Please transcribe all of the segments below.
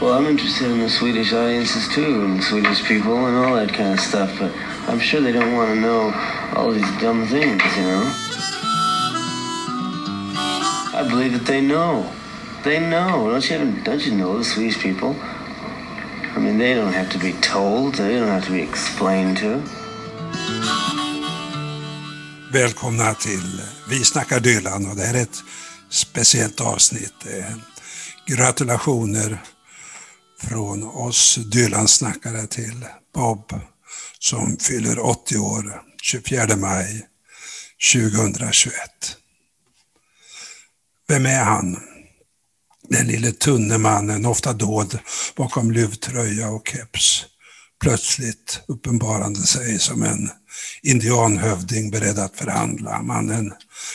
Well, I'm interested in the Swedish audiences too, and Swedish people and all that kind of stuff, but I'm sure they don't want to know all these dumb things, you know? I believe that they know. They know. Don't you, don't you know the Swedish people? I mean, they don't have to be told. They don't have to be explained to. Välkomna till Vi snackar Dylan och det här är ett speciellt avsnitt. Eh, Gratulationer från oss Dylan-snackare till Bob som fyller 80 år 24 maj 2021. Vem är han? Den lille tunne mannen, ofta dold bakom luvtröja och keps, plötsligt uppenbarande sig som en indianhövding beredd att förhandla. Mannen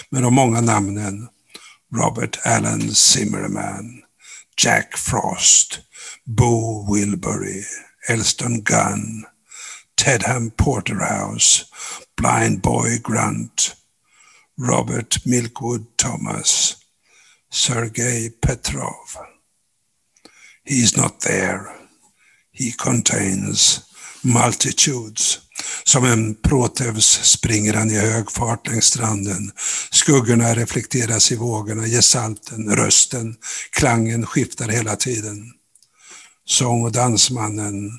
med de många namnen Robert Allen Zimmerman, Jack Frost, Bo Wilbury, Elston Gunn, Tedham Porterhouse, Blind Boy Grunt, Robert Milkwood Thomas, Sergei Petrov. He is not there. He contains multitudes. Som en Proteus springer han i hög fart längs stranden. Skuggorna reflekteras i vågorna, gestalten, rösten, klangen skiftar hela tiden. Sång och dansmannen,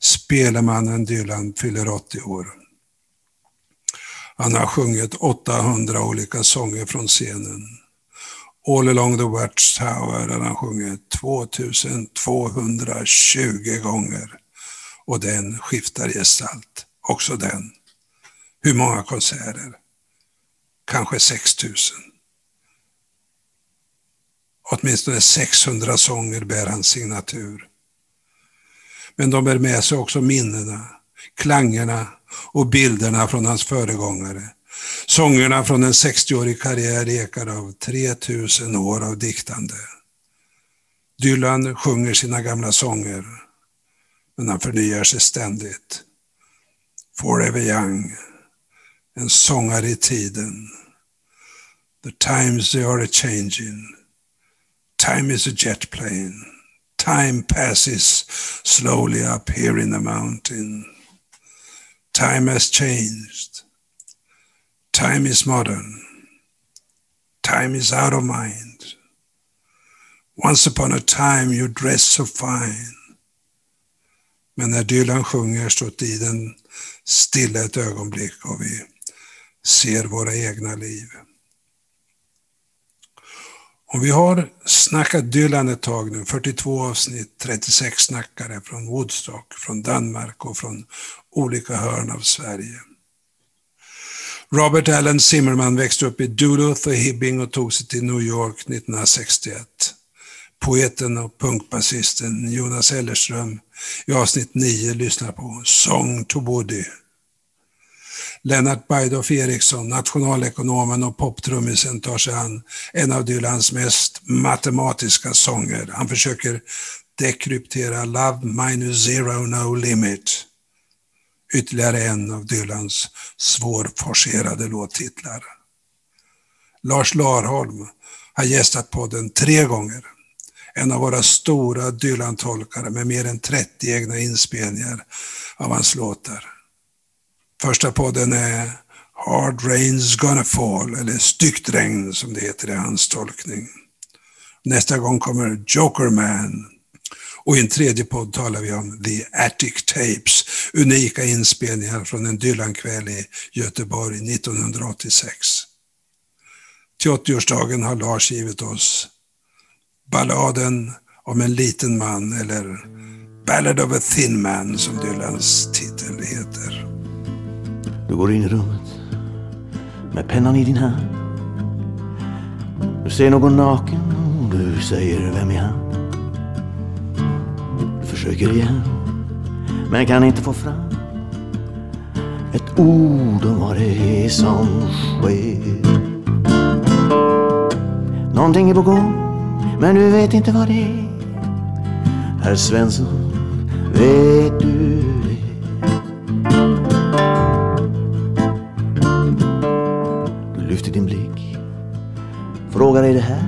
spelemannen Dylan fyller 80 år. Han har sjungit 800 olika sånger från scenen. All along the Watchtower har han sjungit 2220 gånger. Och den skiftar gestalt, också den. Hur många konserter? Kanske 6000. Åtminstone 600 sånger bär hans signatur. Men de bär med sig också minnena, klangerna och bilderna från hans föregångare. Sångerna från en 60-årig karriär ekar av 3000 år av diktande. Dylan sjunger sina gamla sånger, men han förnyar sig ständigt. Forever young, en sångare i tiden. The times they are a-changing. Time is a jet plane. Time passes slowly up here in the mountain. Time has changed. Time is modern. Time is out of mind. Once upon a time you dressed so fine. Men när Dylan sjunger står tiden stilla ett ögonblick och vi ser våra egna liv. Och vi har snackat Dylan ett tag nu, 42 avsnitt, 36 snackare från Woodstock, från Danmark och från olika hörn av Sverige. Robert Allen Zimmerman växte upp i Duluth och Hibbing och tog sig till New York 1961. Poeten och punkbasisten Jonas Ellerström i avsnitt 9 lyssnar på Song to Woody Lennart Bajdoff Eriksson, nationalekonomen och poptrummisen, tar sig an en av Dylans mest matematiska sånger. Han försöker dekryptera Love minus zero no limit. Ytterligare en av Dylans svårforcerade låttitlar. Lars Larholm har gästat podden tre gånger. En av våra stora Dylan-tolkare med mer än 30 egna inspelningar av hans låtar. Första podden är Hard Rain's Gonna Fall, eller Styggt regn som det heter i hans tolkning. Nästa gång kommer ”Joker man” Och i en tredje podd talar vi om The Attic Tapes, unika inspelningar från en Dylan-kväll i Göteborg 1986. Till 80-årsdagen har Lars givit oss Balladen om en liten man, eller Ballad of a Thin Man som Dylans titel heter. Du går in i rummet med pennan i din hand. Du ser någon naken och du säger vem är han? Du försöker igen men kan inte få fram ett ord om vad det är som sker. Någonting är på gång men du vet inte vad det är. Herr Svensson, vet du lyfter din blick. Frågar är det här?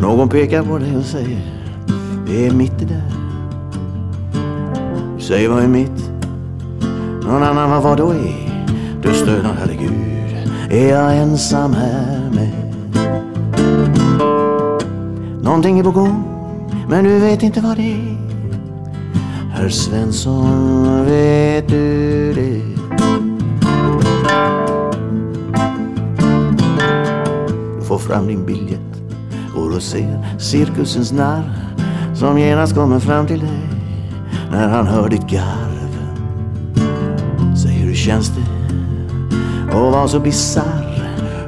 Någon pekar på dig och säger det är mitt det där. Du säger vad är mitt? Någon annan vad vad då är? Du stönar herregud, är jag ensam här med? Någonting är på gång, men du vet inte vad det är. Herr Svensson, vet du det? Fram din biljett, går och ser cirkusens narr som genast kommer fram till dig när han hör ditt garv. Säg hur känns det? Och var så bisarr.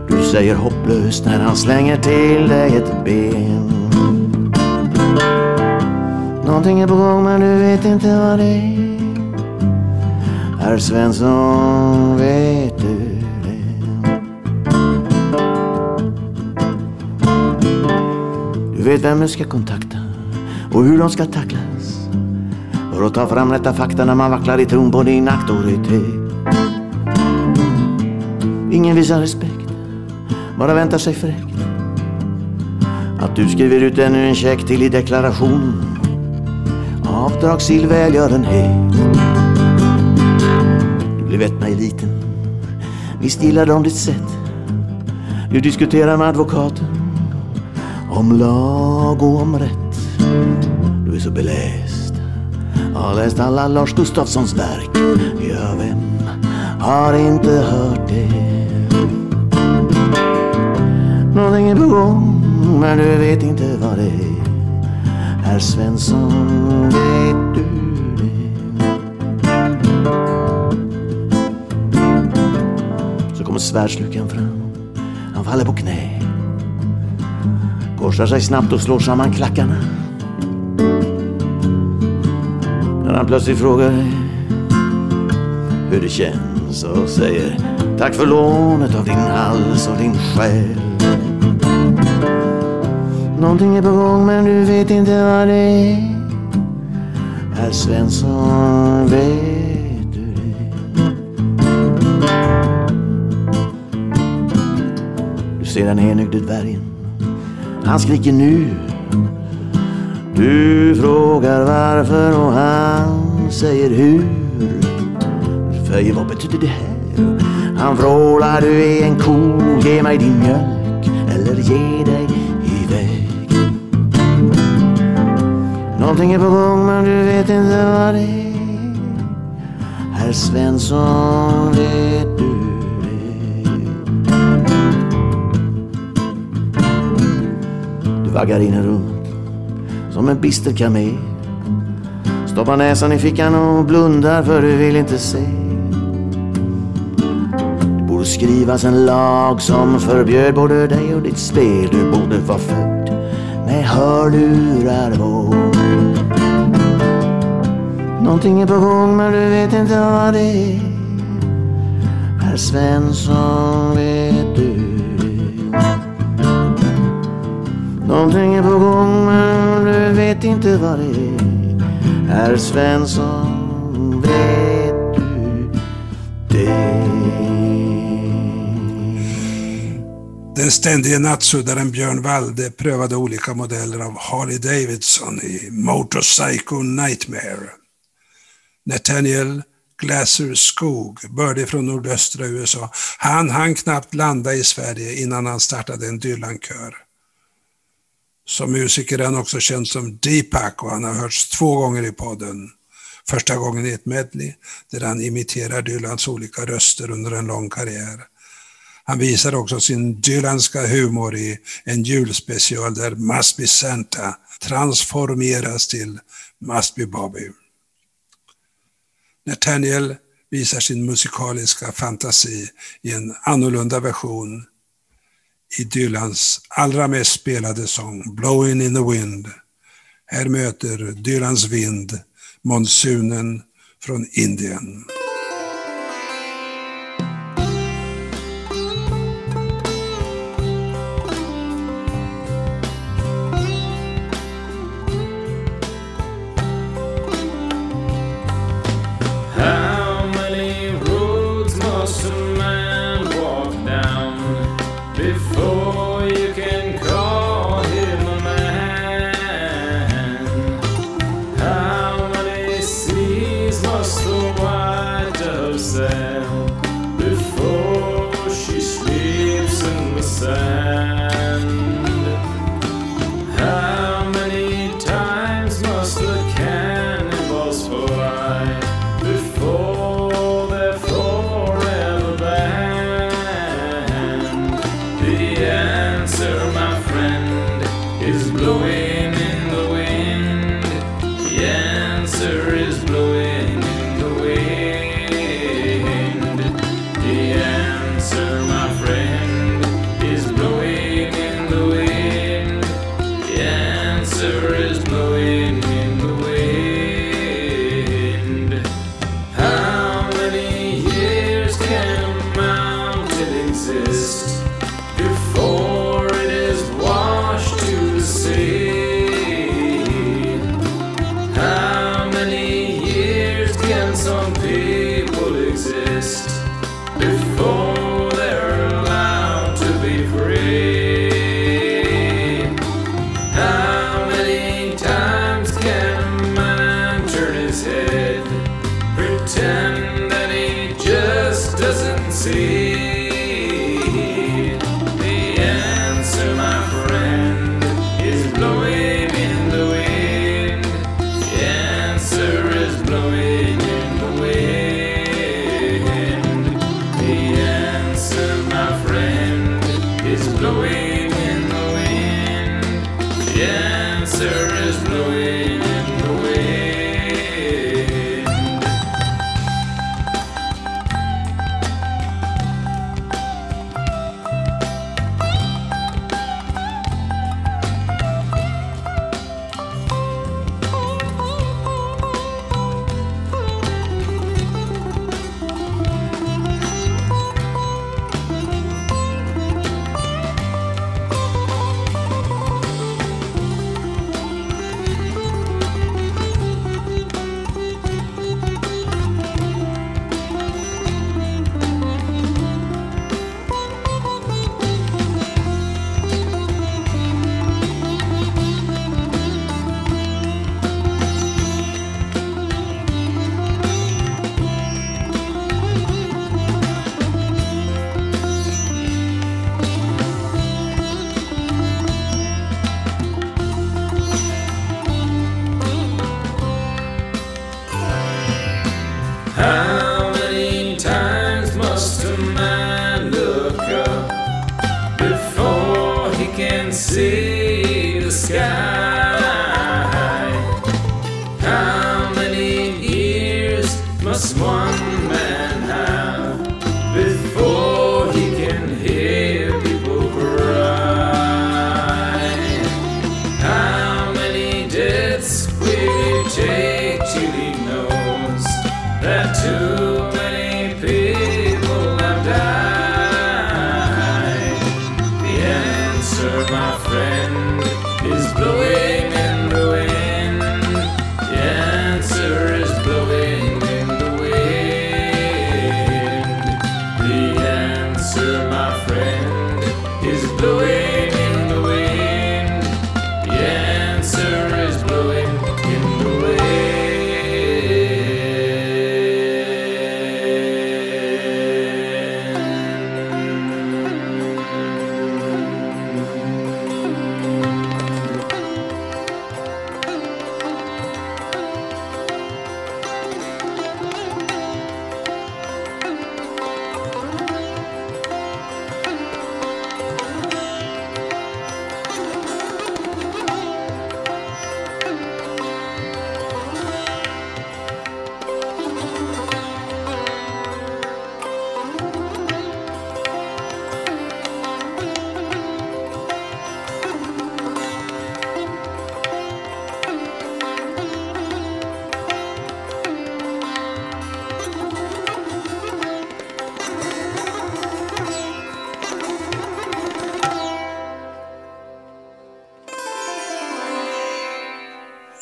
Du säger hopplöst när han slänger till dig ett ben. Någonting är på gång men du vet inte vad det är. Herr Svensson, vet vet vem du ska kontakta och hur de ska tacklas. För att ta fram rätta fakta när man vacklar i tron på din auktoritet. Ingen visar respekt, bara väntar sig fräckt. Att du skriver ut ännu en check till i deklarationen. Avdragsgill välgörenhet. Du blev ett med eliten. Visst gillar de ditt sätt. Du diskuterar med advokaten om lag och om rätt. Du är så beläst. Har läst alla Lars Gustafssons verk. Ja, vem har inte hört det? Någonting är på gång, men du vet inte vad det är. Herr Svensson, vet du det? Så kommer svärdslukan fram. Han faller på knä. Korsar sig snabbt och slår samman klackarna. När han plötsligt frågar dig hur det känns och säger tack för lånet av din hals och din själ. Någonting är på gång men du vet inte vad det är. Herr Svensson, vet du det? Du ser den enögde dvärgen. Han skriker nu. Du frågar varför och han säger hur. För vad betyder det här? Han vrålar du är en ko, ge mig din mjölk eller ge dig iväg. Någonting är på gång men du vet inte vad det är. Herr Svensson, vet du vaggar in runt som en bister kamel. Stoppar näsan i fickan och blundar för du vill inte se. Det borde skrivas en lag som förbjöd både dig och ditt spel. Du borde vara född med hörlurar på. Någonting är på gång men du vet inte vad det är. Herr Svensson, vet Någonting är på gång men du vet inte vad det är. Herr Svensson, vet du det? Den ständige nattsuddaren Björn Walde prövade olika modeller av Harley Davidson i Motorcycle Nightmare. Nathaniel Glasser Skog, bördig från nordöstra USA, han hann knappt landa i Sverige innan han startade en Dylan-kör. Som musiker är han också känd som Deepak och han har hörts två gånger i podden. Första gången i ett medley där han imiterar Dylans olika röster under en lång karriär. Han visar också sin Dylanska humor i en julspecial där Must Be Santa transformeras till Must Be Bobby. Nathaniel visar sin musikaliska fantasi i en annorlunda version i Dylans allra mest spelade sång Blowing in the Wind. Här möter Dylans vind monsunen från Indien.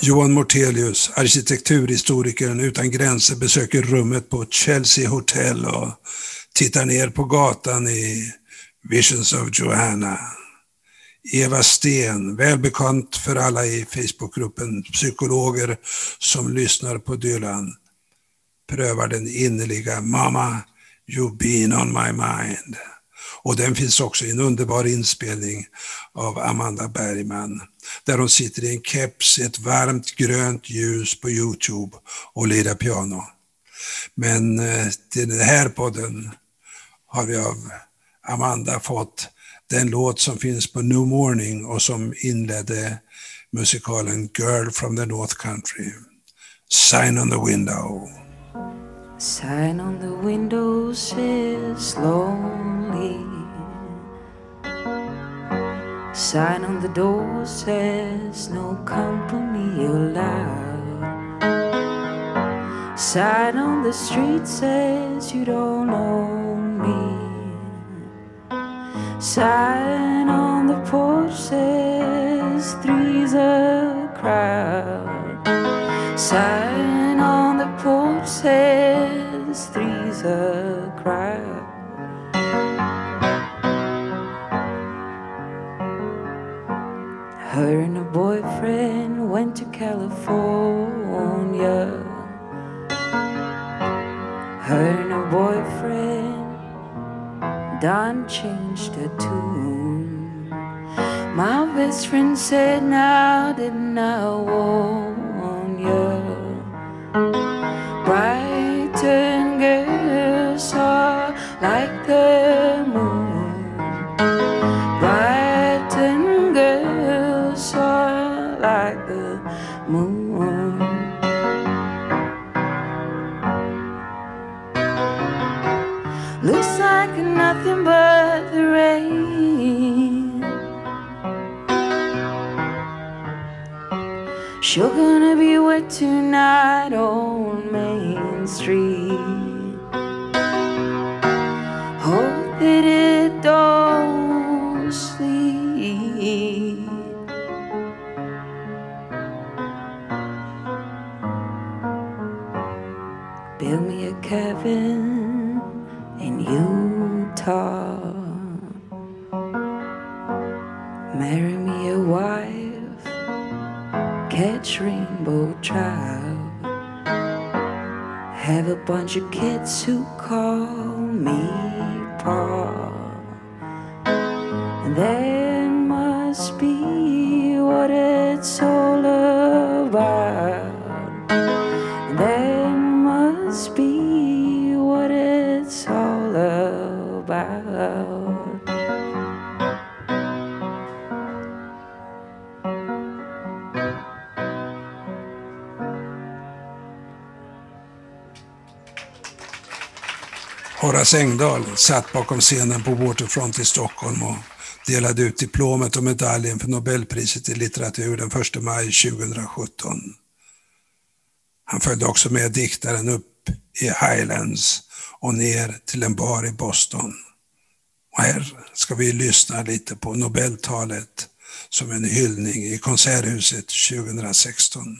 Johan Mortelius, arkitekturhistorikern utan gränser, besöker rummet på Chelsea Hotel och tittar ner på gatan i Visions of Johanna. Eva Sten, välbekant för alla i Facebookgruppen Psykologer som lyssnar på Dylan, prövar den innerliga Mama, you've been on my mind. Och den finns också i en underbar inspelning av Amanda Bergman, där hon sitter i en keps i ett varmt grönt ljus på Youtube och lirar piano. Men eh, till den här podden har vi av Amanda fått den låt som finns på New Morning och som inledde musikalen Girl from the North Country. Sign on the window. Sign on the window says lonely. Sign on the door says no company allowed. Sign on the street says you don't know me. Sign on the porch says three's a crowd. Sign on the porch says three's a crowd. Her and her boyfriend went to California. Her and her boyfriend Don changed her tune. My best friend said, Now didn't I warn you? Brighton Sure gonna be wet tonight on bunch of kids who Horace Engdahl satt bakom scenen på Waterfront i Stockholm och delade ut diplomet och medaljen för Nobelpriset i litteratur den 1 maj 2017. Han följde också med diktaren upp i Highlands och ner till en bar i Boston. Och här ska vi lyssna lite på Nobeltalet som en hyllning i Konserthuset 2016.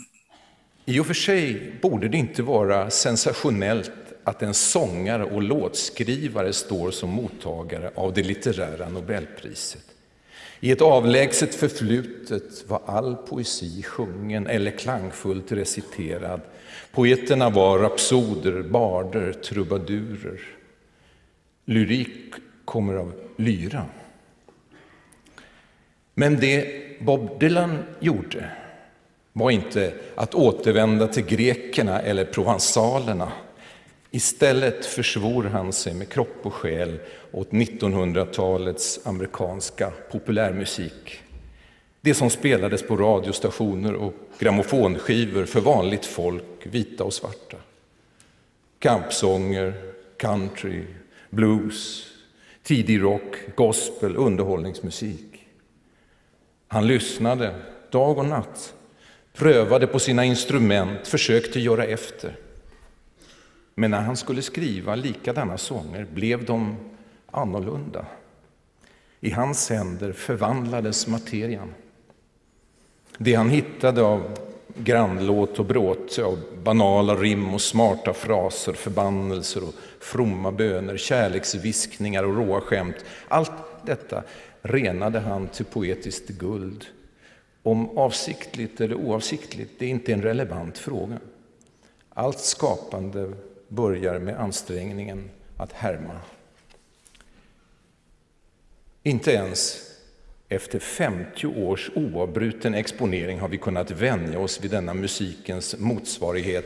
I och för sig borde det inte vara sensationellt att en sångare och låtskrivare står som mottagare av det litterära Nobelpriset. I ett avlägset förflutet var all poesi sjungen eller klangfullt reciterad. Poeterna var rapsoder, barder, trubadurer. Lyrik kommer av lyra. Men det Bob Dylan gjorde var inte att återvända till grekerna eller provansalerna. Istället försvor han sig med kropp och själ åt 1900-talets amerikanska populärmusik. Det som spelades på radiostationer och grammofonskivor för vanligt folk, vita och svarta. Kampsånger, country, blues, tidig rock, gospel, underhållningsmusik. Han lyssnade dag och natt, prövade på sina instrument, försökte göra efter. Men när han skulle skriva likadana sånger blev de annorlunda. I hans händer förvandlades materian. Det han hittade av grannlåt och bråte, av banala rim och smarta fraser, förbannelser och fromma böner, kärleksviskningar och råa skämt. Allt detta renade han till poetiskt guld. Om avsiktligt eller oavsiktligt, det är inte en relevant fråga. Allt skapande börjar med ansträngningen att härma. Inte ens efter 50 års oavbruten exponering har vi kunnat vänja oss vid denna musikens motsvarighet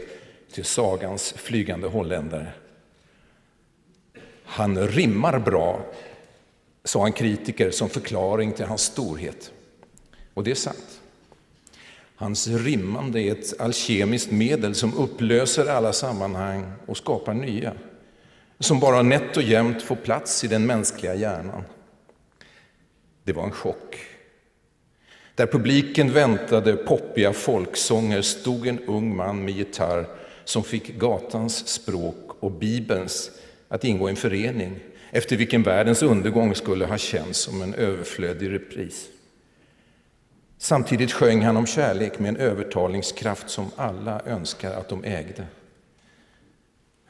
till sagans flygande holländare. Han rimmar bra, sa en kritiker som förklaring till hans storhet. Och det är sant. Hans rimmande är ett alkemiskt medel som upplöser alla sammanhang och skapar nya, som bara nätt och jämnt får plats i den mänskliga hjärnan. Det var en chock. Där publiken väntade poppiga folksånger stod en ung man med gitarr som fick gatans språk och Bibelns att ingå i en förening. efter vilken världens undergång skulle ha känts som en överflödig repris. Samtidigt sjöng han om kärlek med en övertalningskraft som alla önskar att de ägde.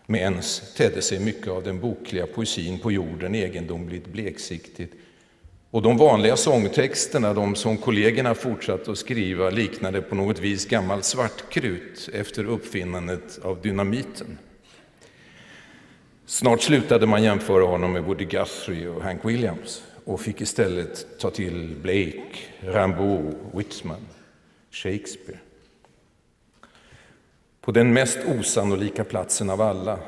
Med ens tedde sig mycket av den bokliga poesin på jorden egendomligt bleksiktigt. Och de vanliga sångtexterna, de som kollegorna fortsatte att skriva, liknade på något vis gammalt svartkrut efter uppfinnandet av dynamiten. Snart slutade man jämföra honom med Woody Guthrie och Hank Williams och fick istället ta till Blake, Rimbaud, Whitman, Shakespeare. På den mest osannolika platsen av alla,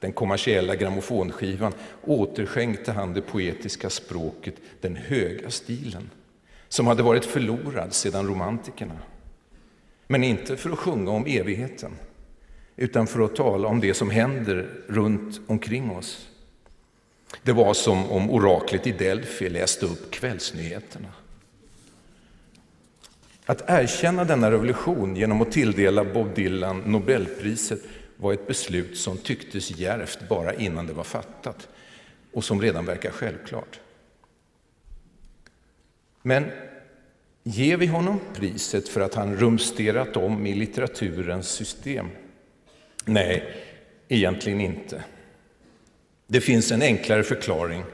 den kommersiella grammofonskivan, återskänkte han det poetiska språket, den höga stilen, som hade varit förlorad sedan romantikerna. Men inte för att sjunga om evigheten, utan för att tala om det som händer runt omkring oss. Det var som om oraklet i Delphi läste upp kvällsnyheterna. Att erkänna denna revolution genom att tilldela Bob Dylan Nobelpriset var ett beslut som tycktes djärvt bara innan det var fattat och som redan verkar självklart. Men ger vi honom priset för att han rumsterat om i litteraturens system? Nej, egentligen inte. Det finns en enklare förklaring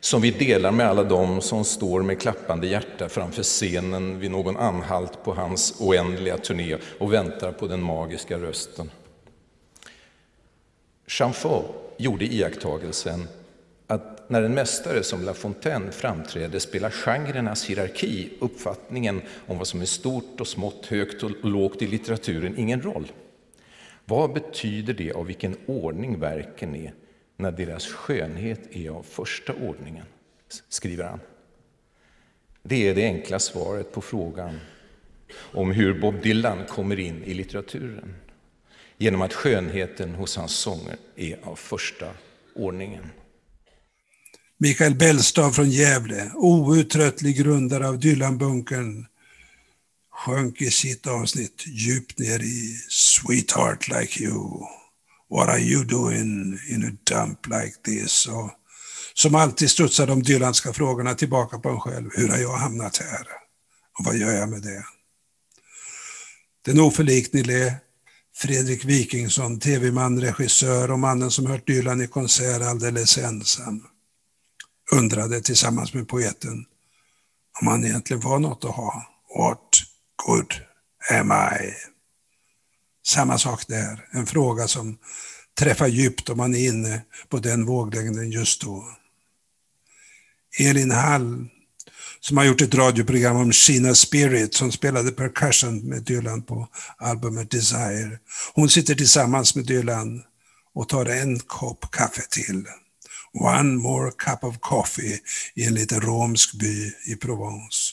som vi delar med alla dem som står med klappande hjärta framför scenen vid någon anhalt på hans oändliga turné och väntar på den magiska rösten. Chamfort gjorde iakttagelsen att när en mästare som La Fontaine framträder spelar genrernas hierarki, uppfattningen om vad som är stort och smått, högt och lågt i litteraturen, ingen roll. Vad betyder det av vilken ordning verken är när deras skönhet är av första ordningen, skriver han. Det är det enkla svaret på frågan om hur Bob Dylan kommer in i litteraturen. Genom att skönheten hos hans sånger är av första ordningen. Mikael Bellstav från Gävle, outtröttlig grundare av Dylanbunkern, sjönk i sitt avsnitt djupt ner i Sweetheart Like You. What are you doing in a dump like this? Och som alltid studsar de Dylanska frågorna tillbaka på en själv. Hur har jag hamnat här? Och vad gör jag med det? Den oförliknelige Fredrik Wikingsson, tv-man, regissör och mannen som hört Dylan i konsert alldeles ensam, undrade tillsammans med poeten om han egentligen var något att ha. What good am I? Samma sak där, en fråga som träffar djupt om man är inne på den våglängden just då. Elin Hall, som har gjort ett radioprogram om Kina Spirit, som spelade percussion med Dylan på albumet Desire. Hon sitter tillsammans med Dylan och tar en kopp kaffe till. One more cup of coffee i en liten romsk by i Provence.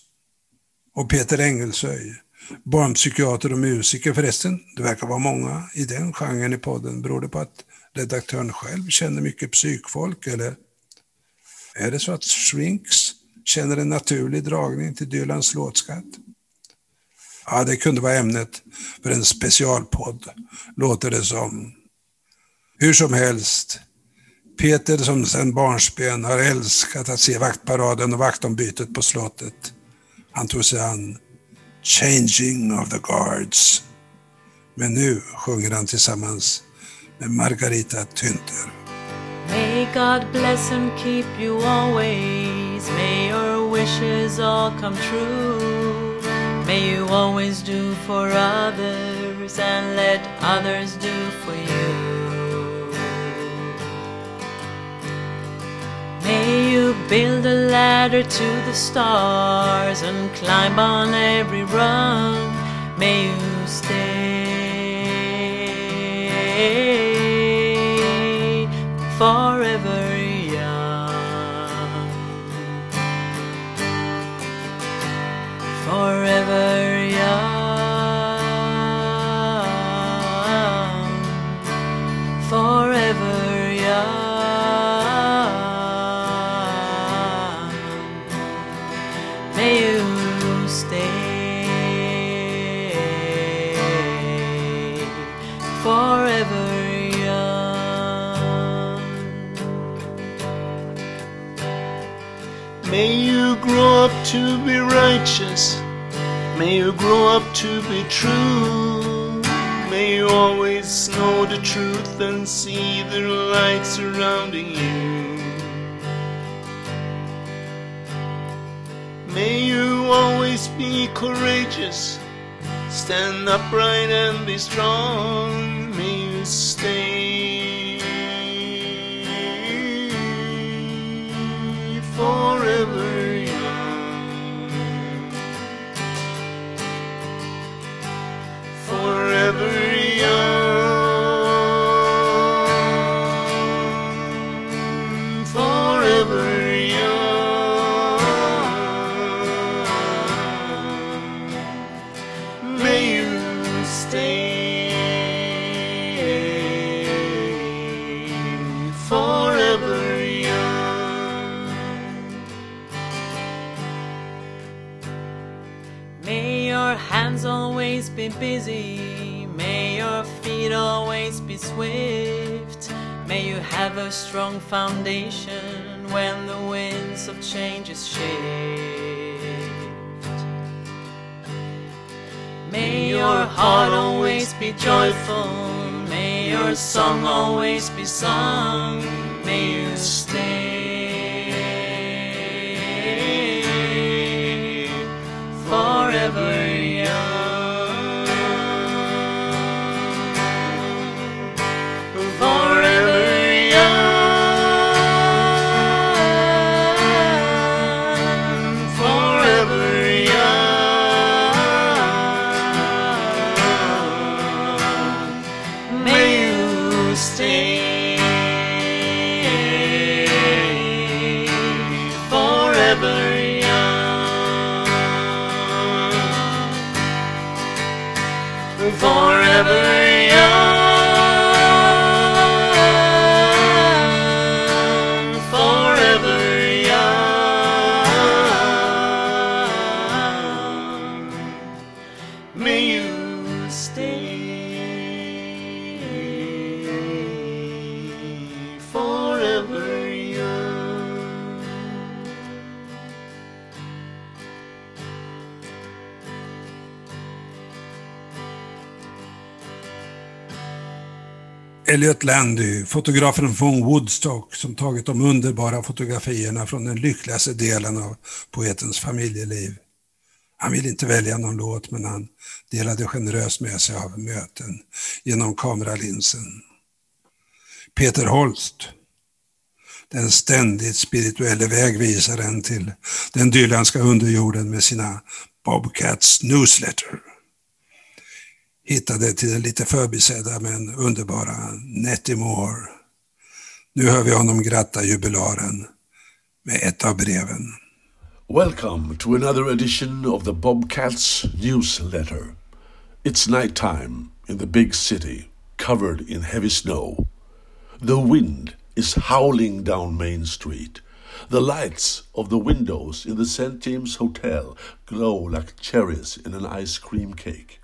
Och Peter Engelsöj, barnpsykiater och musiker förresten. Det verkar vara många i den genren i podden. Beror det på att redaktören själv känner mycket psykfolk eller är det så att Shrinks känner en naturlig dragning till Dylans låtskatt? Ja, det kunde vara ämnet för en specialpodd, låter det som. Hur som helst, Peter som sedan barnsben har älskat att se vaktparaden och vaktombytet på slottet. Han tog sig an Changing of the Guards. Men nu sjunger han tillsammans med Margarita Tynter. May God bless and keep you always. May your wishes all come true. May you always do for others and let others do for you. May you build a ladder to the stars and climb on every rung. May you stay to be righteous. May you grow up to be true. May you always know the truth and see the light surrounding you. May you always be courageous. Stand upright and be strong. May you stay have a strong foundation when the winds of changes shift. May your heart always be joyful. May your song always be sung. May you stay Forever Elliot Landy, fotografen från Woodstock som tagit de underbara fotografierna från den lyckligaste delen av poetens familjeliv. Han ville inte välja någon låt men han delade generöst med sig av möten genom kameralinsen. Peter Holst, den ständigt spirituelle vägvisaren till den dylanska underjorden med sina Bobcats Newsletter hittade till den lite förbisedda men underbara Nettie Moore. Nu hör vi honom gratta jubilaren med ett av breven. Welcome to another edition of the Bobcats newsletter. It's night time in the big city, covered in heavy snow. The wind is howling down Main Street. The lights of the windows in the St. James Hotel glow like cherries in an ice cream cake.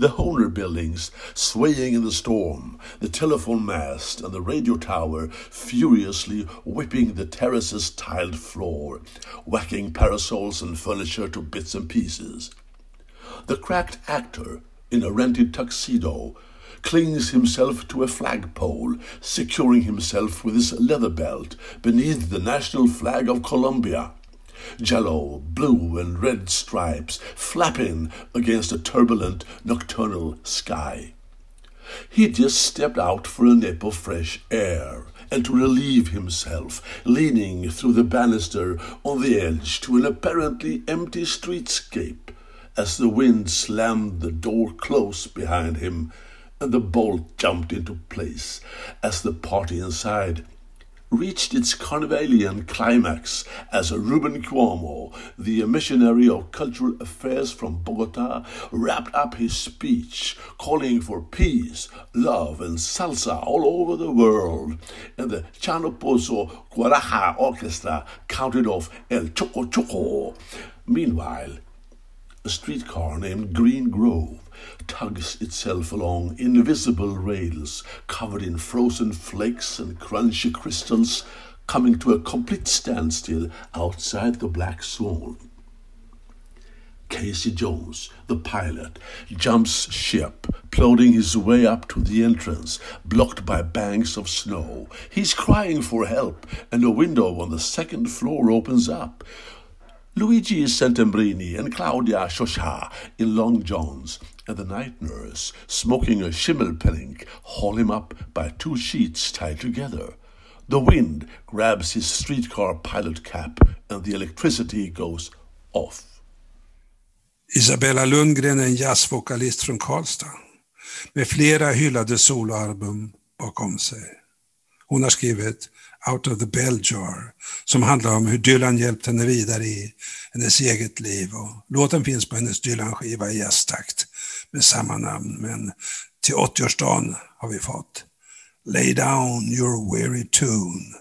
The Honer buildings swaying in the storm, the telephone mast and the radio tower furiously whipping the terrace's tiled floor, whacking parasols and furniture to bits and pieces. The cracked actor in a rented tuxedo clings himself to a flagpole, securing himself with his leather belt beneath the national flag of Colombia. Jello, blue and red stripes flapping against a turbulent nocturnal sky. He just stepped out for a nip of fresh air and to relieve himself, leaning through the banister on the edge to an apparently empty streetscape as the wind slammed the door close behind him and the bolt jumped into place as the party inside reached its Carnivalian climax as Ruben Cuomo, the missionary of cultural affairs from Bogota, wrapped up his speech calling for peace, love, and salsa all over the world. And the Chano Pozo Guaraja Orchestra counted off El Choco Choco. Meanwhile, a streetcar named Green Grove tugs itself along invisible rails covered in frozen flakes and crunchy crystals, coming to a complete standstill outside the Black Swan. Casey Jones, the pilot, jumps ship, plodding his way up to the entrance, blocked by banks of snow. He's crying for help, and a window on the second floor opens up. Luigi Santembrini and Claudia Shosha in long johns, and the night nurse, smoking a schimmelpenning, haul him up by two sheets tied together. The wind grabs his streetcar pilot cap, and the electricity goes off. Isabella Lundgren är en jazzvokalist från Karlstad med flera hyllade soloalbum bakom sig. Hon har skrivit Out of the Bell Jar som handlar om hur Dylan hjälpt henne vidare i hennes eget liv. Och låten finns på hennes Dylan-skiva i gästtakt med samma namn. Men till 80-årsdagen har vi fått Lay Down Your Weary Tune.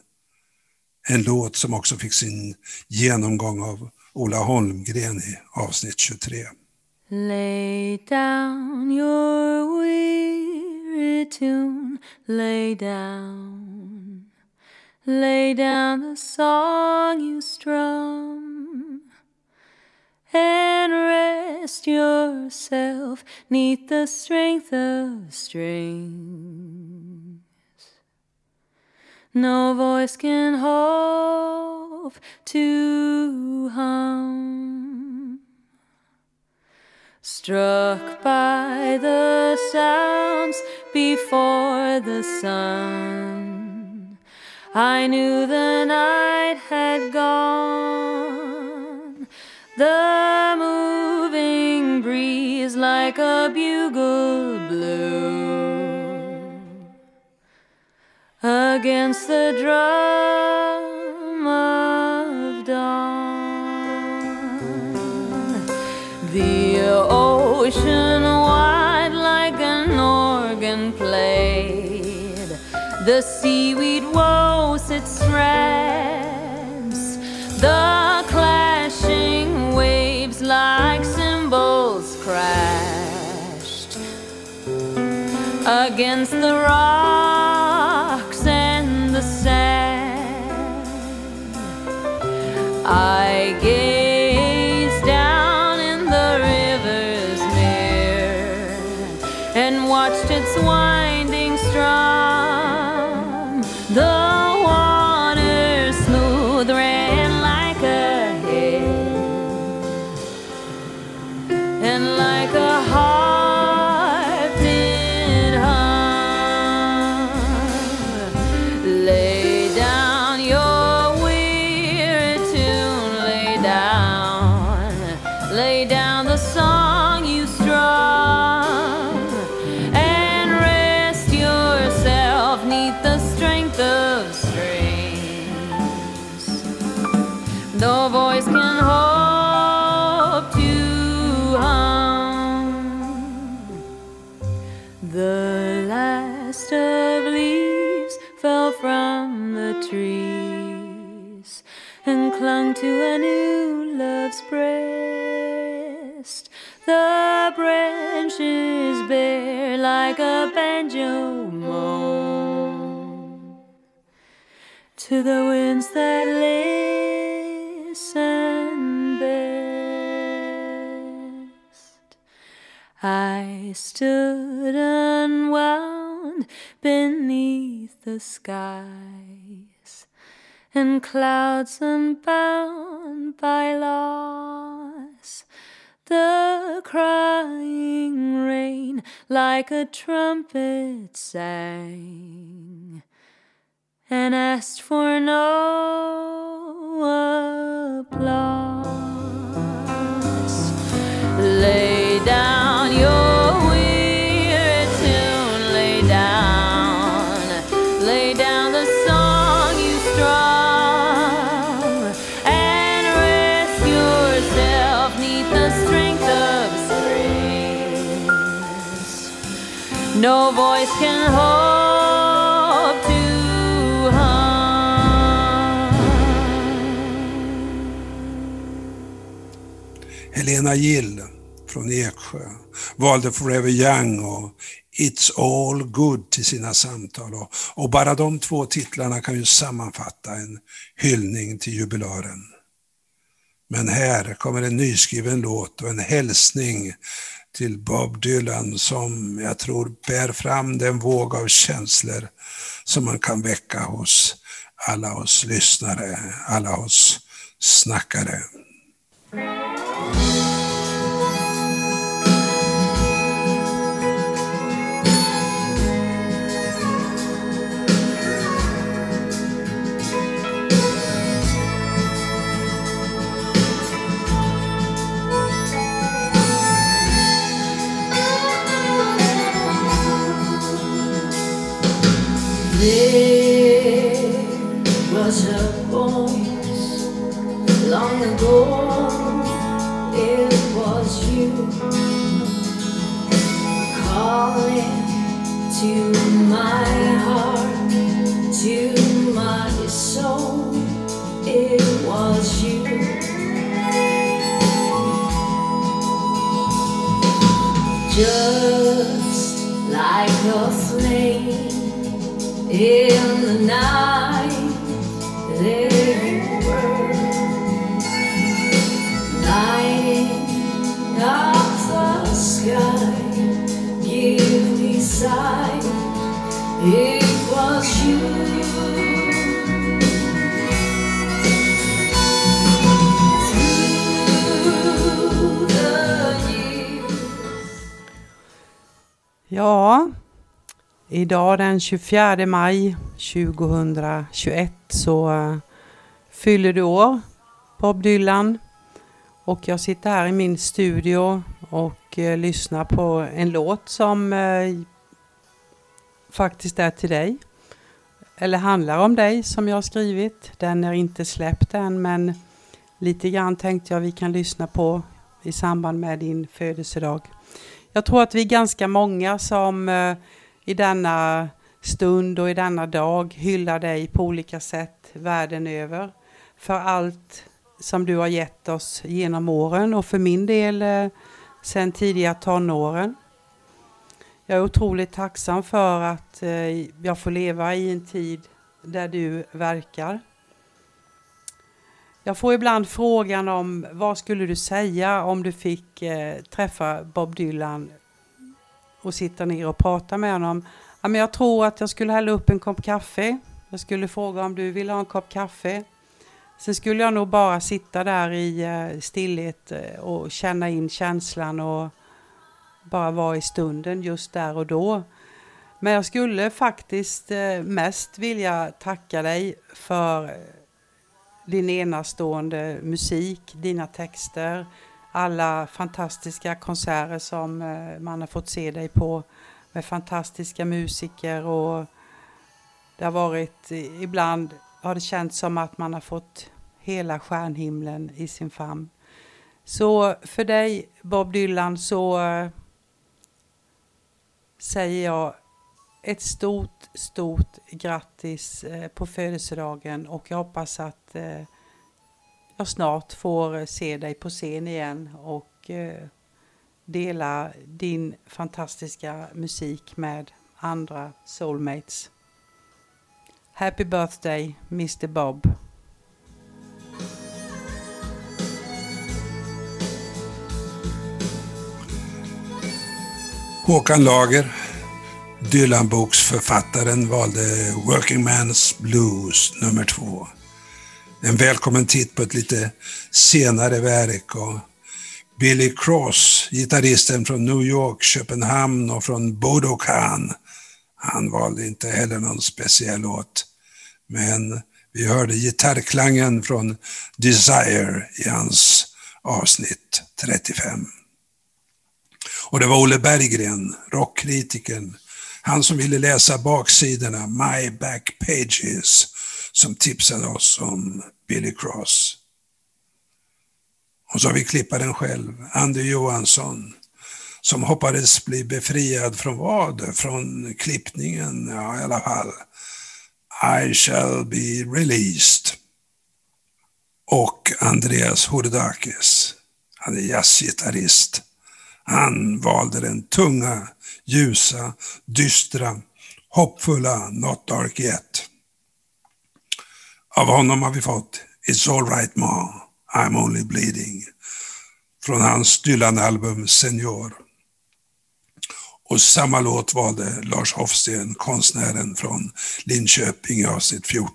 En låt som också fick sin genomgång av Ola Holmgren i avsnitt 23. Lay down your weary tune, lay down. Lay down the song you strum and rest yourself neath the strength of strings. No voice can hope to hum. Struck by the sounds before the sun, I knew the night had gone. The moving breeze like a bugle blew against the drum The clashing waves like cymbals crashed against the rocks like a banjo moan to the winds that listen best. I stood unwound beneath the skies and clouds unbound by loss. The crying rain like a trumpet sang and asked for no applause. Lay down Lena Gill från Eksjö valde Forever Young och It's all good till sina samtal. Och, och bara de två titlarna kan ju sammanfatta en hyllning till jubilaren. Men här kommer en nyskriven låt och en hälsning till Bob Dylan som jag tror bär fram den våg av känslor som man kan väcka hos alla oss lyssnare, alla oss snackare. Ja, idag den 24 maj 2021 så eh, fyller du år, Bob Dylan. Och jag sitter här i min studio och eh, lyssnar på en låt som eh, faktiskt är till dig. Eller handlar om dig som jag har skrivit. Den är inte släppt än men lite grann tänkte jag vi kan lyssna på i samband med din födelsedag. Jag tror att vi är ganska många som eh, i denna stund och i denna dag hyllar dig på olika sätt världen över. För allt som du har gett oss genom åren och för min del eh, sen tidiga tonåren. Jag är otroligt tacksam för att eh, jag får leva i en tid där du verkar. Jag får ibland frågan om vad skulle du säga om du fick eh, träffa Bob Dylan och sitta ner och prata med honom. Ja, men jag tror att jag skulle hälla upp en kopp kaffe. Jag skulle fråga om du vill ha en kopp kaffe. Sen skulle jag nog bara sitta där i eh, stillhet eh, och känna in känslan och bara vara i stunden just där och då. Men jag skulle faktiskt eh, mest vilja tacka dig för din enastående musik, dina texter, alla fantastiska konserter som eh, man har fått se dig på med fantastiska musiker och det har varit, eh, ibland har det känts som att man har fått hela stjärnhimlen i sin famn. Så för dig Bob Dylan så eh, säger jag ett stort, stort grattis eh, på födelsedagen och jag hoppas att eh, jag snart får eh, se dig på scen igen och dela din fantastiska musik med andra soulmates. Happy birthday Mr Bob. Håkan Lager, Dylan-boksförfattaren, valde Working Man's Blues nummer två. En välkommen titt på ett lite senare verk. Och Billy Cross, gitarristen från New York, Köpenhamn och från Bodokan. Han valde inte heller någon speciell låt. Men vi hörde gitarrklangen från Desire i hans avsnitt 35. Och det var Olle Berggren, rockkritikern, han som ville läsa baksidorna, My Back Pages, som tipsade oss om Billy Cross. Och så har vi klipparen själv, Andy Johansson, som hoppades bli befriad från vad? Från klippningen, ja i alla fall. I shall be released. Och Andreas Hordakis, han är jazzgitarrist. Han valde den tunga ljusa, dystra, hoppfulla Not Dark Yet. Av honom har vi fått It's Alright Ma, I'm Only Bleeding från hans Dylan-album Senior. Och samma låt valde Lars Hofsten, konstnären från Linköping i avsnitt 14.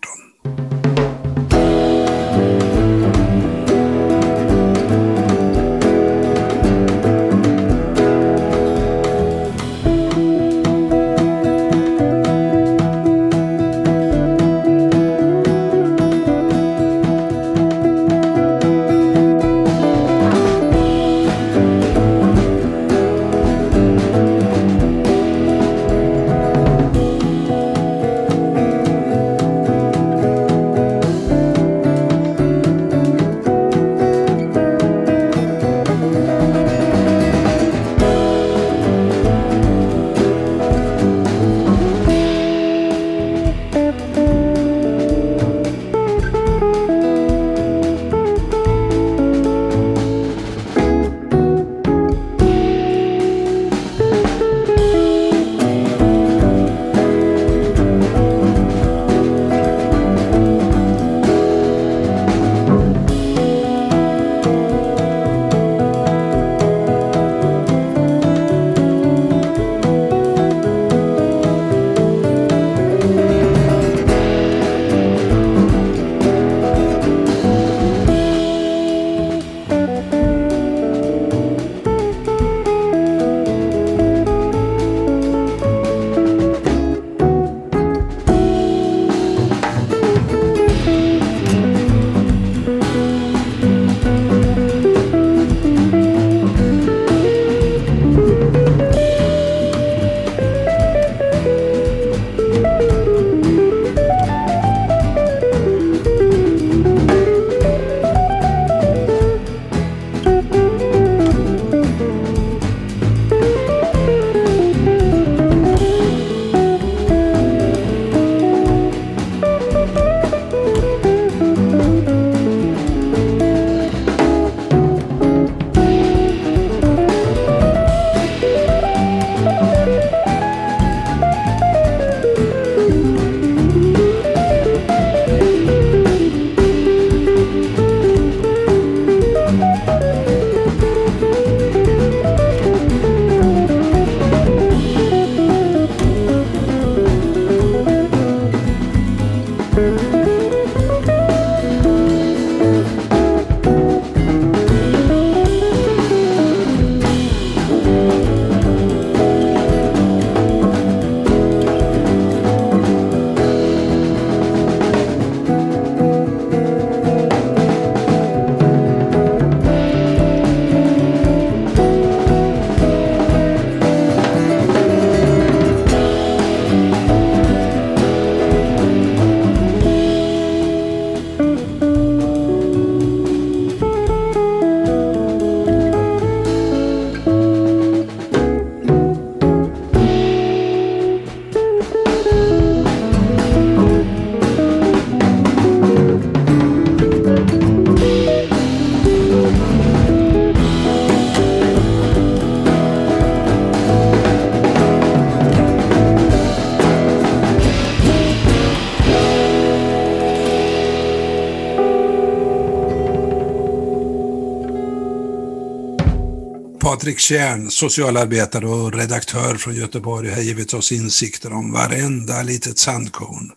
Patrik Tjärn, socialarbetare och redaktör från Göteborg, har givit oss insikter om varenda litet sandkorn.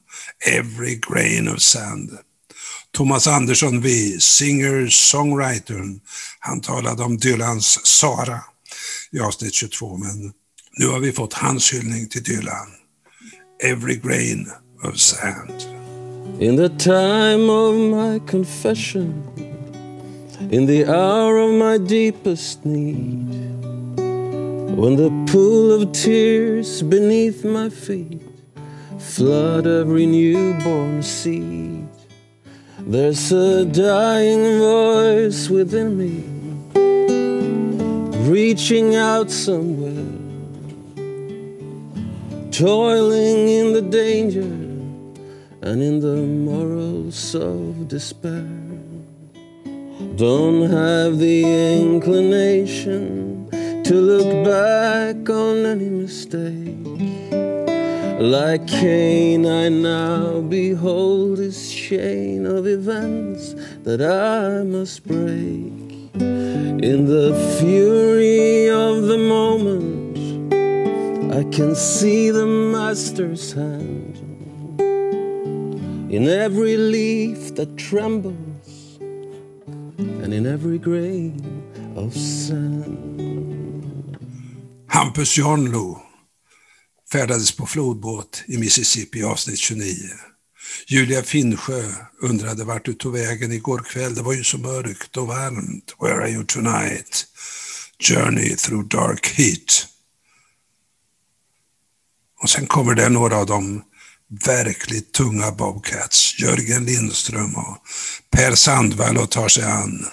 Every grain of sand. Thomas Andersson V, singer-songwritern, Han talade om Dylans Sara i avsnitt 22, men nu har vi fått hans hyllning till Dylan. Every grain of sand. In the time of my confession, in the hour of my deepest need, when the pool of tears beneath my feet flood every newborn seed, there's a dying voice within me, reaching out somewhere, toiling in the danger and in the morals of despair. Don't have the inclination to look back on any mistake. Like Cain, I now behold this chain of events that I must break. In the fury of the moment, I can see the Master's hand. In every leaf that trembles, and in every grain of sand. Hampus Jarnlo färdades på flodbåt i Mississippi avsnitt 29. Julia Finnsjö undrade vart du tog vägen igår kväll. Det var ju så mörkt och varmt. Where are you tonight? Journey through dark heat. Och sen kommer det några av de verkligt tunga Bobcats. Jörgen Lindström och Per Sandvall och tar sig an.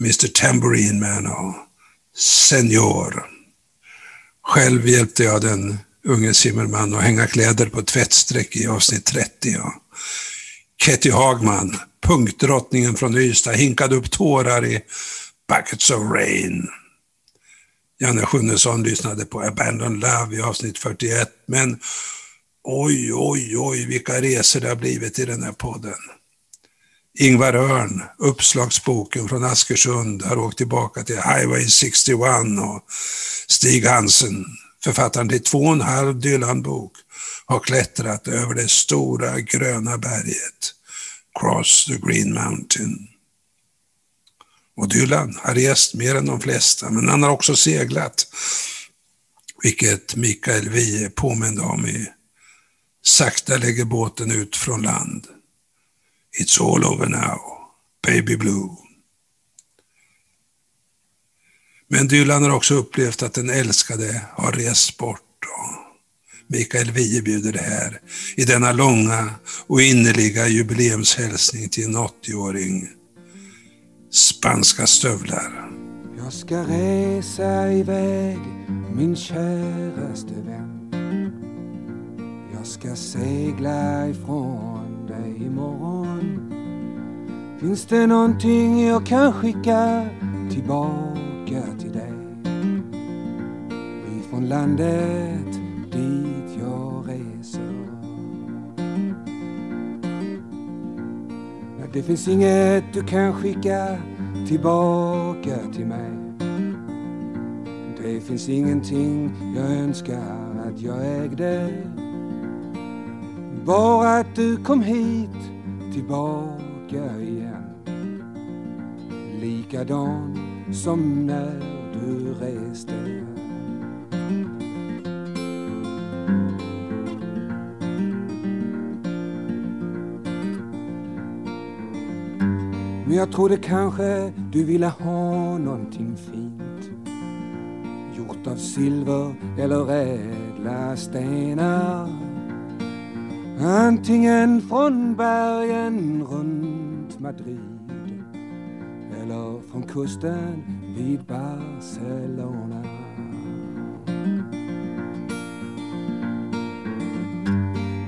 Mr Tambourine Man och Senior. Själv hjälpte jag den unge Zimmerman att hänga kläder på tvättsträck i avsnitt 30. Och Ketty Hagman, punkdrottningen från Ystad, hinkade upp tårar i Buckets of Rain. Janne Sjunnesson lyssnade på Abandoned Love i avsnitt 41, men oj, oj, oj, vilka resor det har blivit i den här podden. Ingvar Örn, uppslagsboken från Askersund, har åkt tillbaka till Highway 61 och Stig Hansen, författaren till två och en halv Dylan-bok, har klättrat över det stora gröna berget, Cross the Green Mountain. Och Dylan har rest mer än de flesta, men han har också seglat, vilket Mikael Wiehe påminde om i Sakta lägger båten ut från land. It's all over now, baby blue. Men Dylan har också upplevt att den älskade har rest bort. Och Mikael Wiehe bjuder det här i denna långa och innerliga jubileumshälsning till en 80-åring. Spanska stövlar. Jag ska resa iväg min käraste vän jag ska segla ifrån dig imorgon. Finns det någonting jag kan skicka tillbaka till dig? Ifrån landet dit jag reser. Nej, det finns inget du kan skicka tillbaka till mig. Det finns ingenting jag önskar att jag ägde. Bara att du kom hit tillbaka igen. Likadan som när du reste. Men jag trodde kanske du ville ha någonting fint. Gjort av silver eller ädla stenar. Antingen från bergen runt Madrid Eller från kusten vid Barcelona.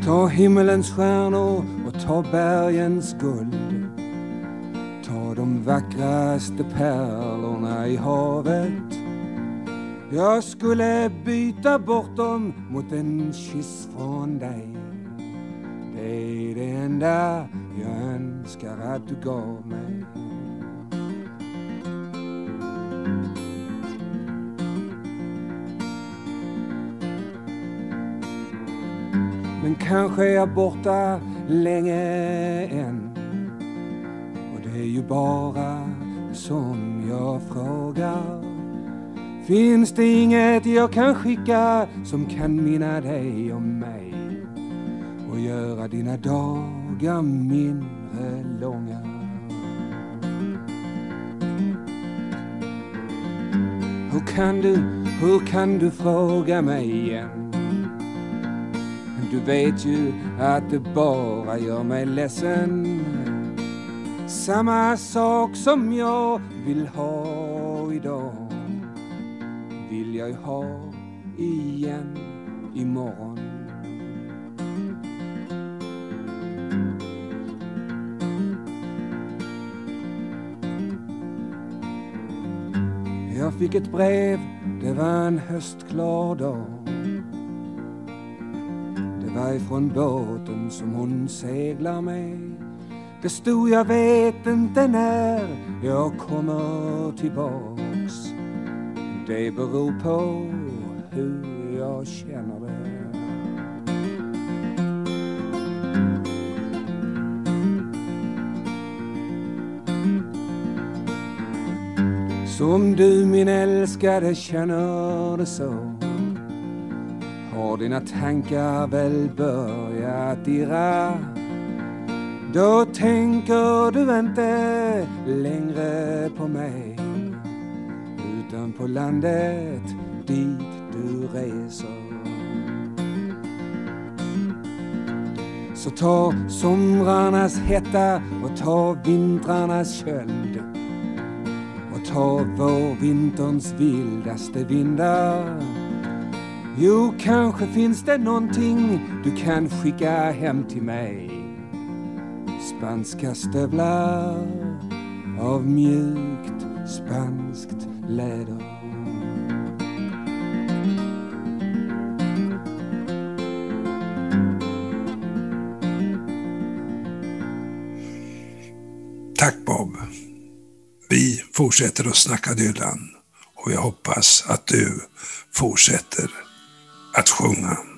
Ta himmelens stjärnor och ta bergens guld. Ta de vackraste pärlorna i havet. Jag skulle byta bort dem mot en kyss från dig är det enda jag önskar att du gav mig. Men kanske är jag borta länge än. Och det är ju bara som jag frågar. Finns det inget jag kan skicka som kan minna dig om mig? Och göra dina dagar mindre långa. Hur kan du, hur kan du fråga mig igen? Du vet ju att det bara gör mig ledsen. Samma sak som jag vill ha idag Vill jag ju ha igen imorgon. Jag fick ett brev, det var en höstklar dag. Det var ifrån båten som hon seglar med. Det stod jag vet inte när jag kommer tillbaks. Det beror på hur jag känner det. Som du min älskade känner det så. Har dina tankar väl börjat irra? Då tänker du inte längre på mig Utan på landet dit du reser. Så ta somrarnas hetta och ta vintrarnas köld ta vår vårvinterns vildaste vindar. Jo, kanske finns det någonting du kan skicka hem till mig. Spanska stövlar av mjukt spanskt läder. Fortsätter att snacka Dylan och jag hoppas att du fortsätter att sjunga.